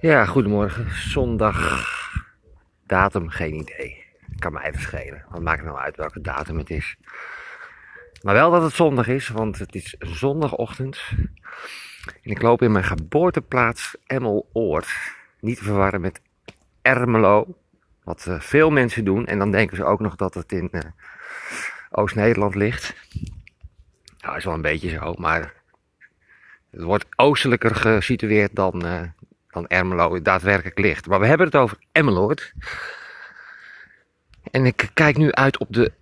Ja, goedemorgen. Zondag. Datum, geen idee. Kan mij even schelen. Wat maakt het nou uit welke datum het is? Maar wel dat het zondag is, want het is zondagochtend. En ik loop in mijn geboorteplaats Emmeloord. Niet te verwarren met Ermelo. Wat uh, veel mensen doen. En dan denken ze ook nog dat het in uh, Oost-Nederland ligt. Nou, is wel een beetje zo, maar het wordt oostelijker gesitueerd dan, uh, dan Ermelo daadwerkelijk ligt. Maar we hebben het over Emmeloord. En ik kijk nu uit op de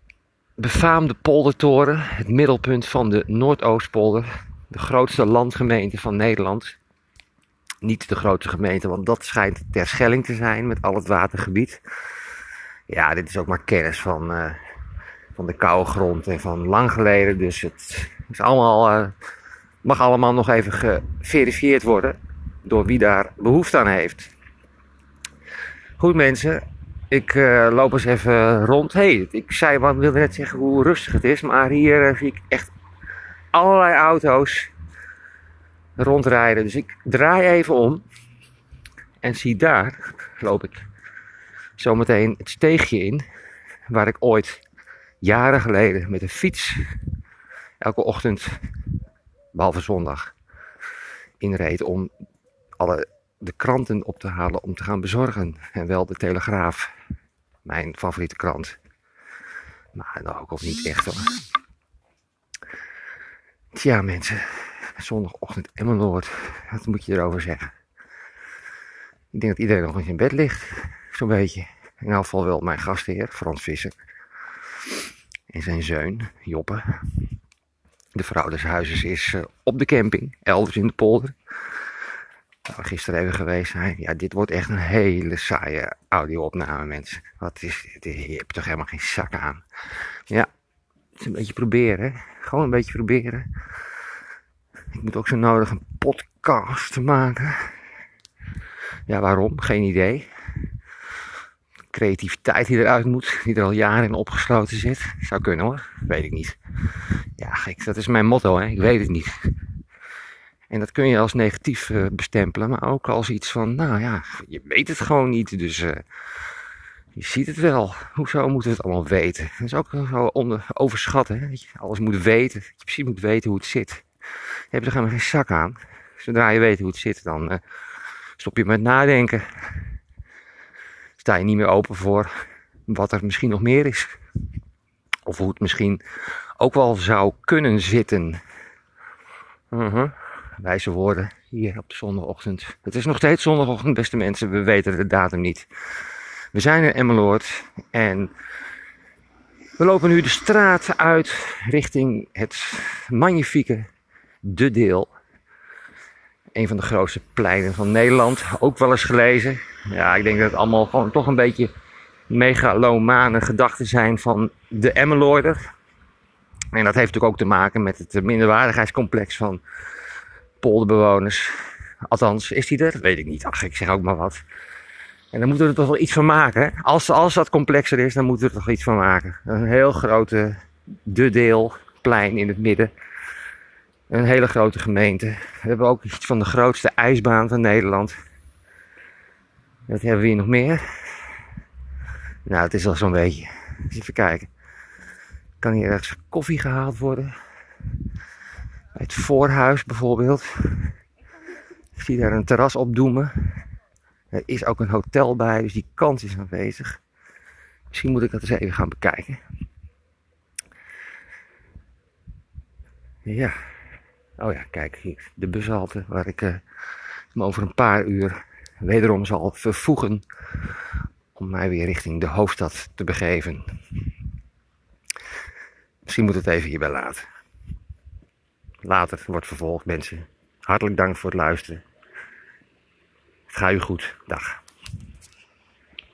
befaamde poldertoren, het middelpunt van de Noordoostpolder, de grootste landgemeente van Nederland. Niet de grootste gemeente, want dat schijnt Terschelling te zijn met al het watergebied. Ja, dit is ook maar kennis van, uh, van de koude grond en van lang geleden. Dus het is allemaal, uh, mag allemaal nog even geverifieerd worden door wie daar behoefte aan heeft. Goed mensen, ik uh, loop eens even rond. hey, ik zei, wat wilde net zeggen hoe rustig het is, maar hier uh, zie ik echt allerlei auto's rondrijden. Dus ik draai even om en zie daar, loop ik zometeen het steegje in, waar ik ooit jaren geleden met een fiets elke ochtend, behalve zondag, inreed om alle de kranten op te halen om te gaan bezorgen. En wel de Telegraaf, mijn favoriete krant. Maar nou ook of niet echt hoor. Tja mensen, zondagochtend Emmeloord, wat moet je erover zeggen? Ik denk dat iedereen nog in bed ligt, zo'n beetje. In elk geval wel mijn gastheer, Frans Visser. En zijn zoon, Joppe. De vrouw des huizes is op de camping, elders in de polder. Nou, gisteren even geweest zijn. Ja, dit wordt echt een hele saaie audio-opname, mensen. Wat is dit? Je hebt toch helemaal geen zak aan. Ja, het is een beetje proberen. Gewoon een beetje proberen. Ik moet ook zo nodig een podcast maken. Ja, waarom? Geen idee. Creativiteit die eruit moet, die er al jaren in opgesloten zit. Zou kunnen hoor, weet ik niet. Ja, gek, dat is mijn motto, hè. Ik weet het niet. En dat kun je als negatief uh, bestempelen, maar ook als iets van, nou ja, je weet het gewoon niet, dus uh, je ziet het wel. Hoezo moeten we het allemaal weten? Dat is ook zo onder, overschatten, dat je alles moet weten, dat je precies moet weten hoe het zit. Je hebt er helemaal geen zak aan. Zodra je weet hoe het zit, dan uh, stop je met nadenken. Sta je niet meer open voor wat er misschien nog meer is. Of hoe het misschien ook wel zou kunnen zitten. Uh wijze woorden hier op zondagochtend. Het is nog steeds zondagochtend, beste mensen. We weten de datum niet. We zijn in Emmeloord en we lopen nu de straat uit richting het magnifieke De Deel. Een van de grootste pleinen van Nederland. Ook wel eens gelezen. Ja, ik denk dat het allemaal gewoon toch een beetje megalomane gedachten zijn van de Emmeloorder. En dat heeft natuurlijk ook te maken met het minderwaardigheidscomplex van polderbewoners. Althans, is die er? Weet ik niet. Ach, ik zeg ook maar wat. En dan moeten we er toch wel iets van maken. Als, als dat complexer is, dan moeten we er toch iets van maken. Een heel grote de deelplein in het midden. Een hele grote gemeente. We hebben ook iets van de grootste ijsbaan van Nederland. Wat hebben we hier nog meer? Nou, het is al zo'n beetje. Even kijken. Kan hier ergens koffie gehaald worden? Het voorhuis bijvoorbeeld. Ik zie daar een terras opdoemen. Er is ook een hotel bij, dus die kans is aanwezig. Misschien moet ik dat eens even gaan bekijken. Ja. Oh ja, kijk hier. De bushalte waar ik uh, me over een paar uur wederom zal vervoegen. Om mij weer richting de hoofdstad te begeven. Misschien moet het even hierbij laten later wordt vervolgd, mensen. Hartelijk dank voor het luisteren. Gaat u goed. Dag.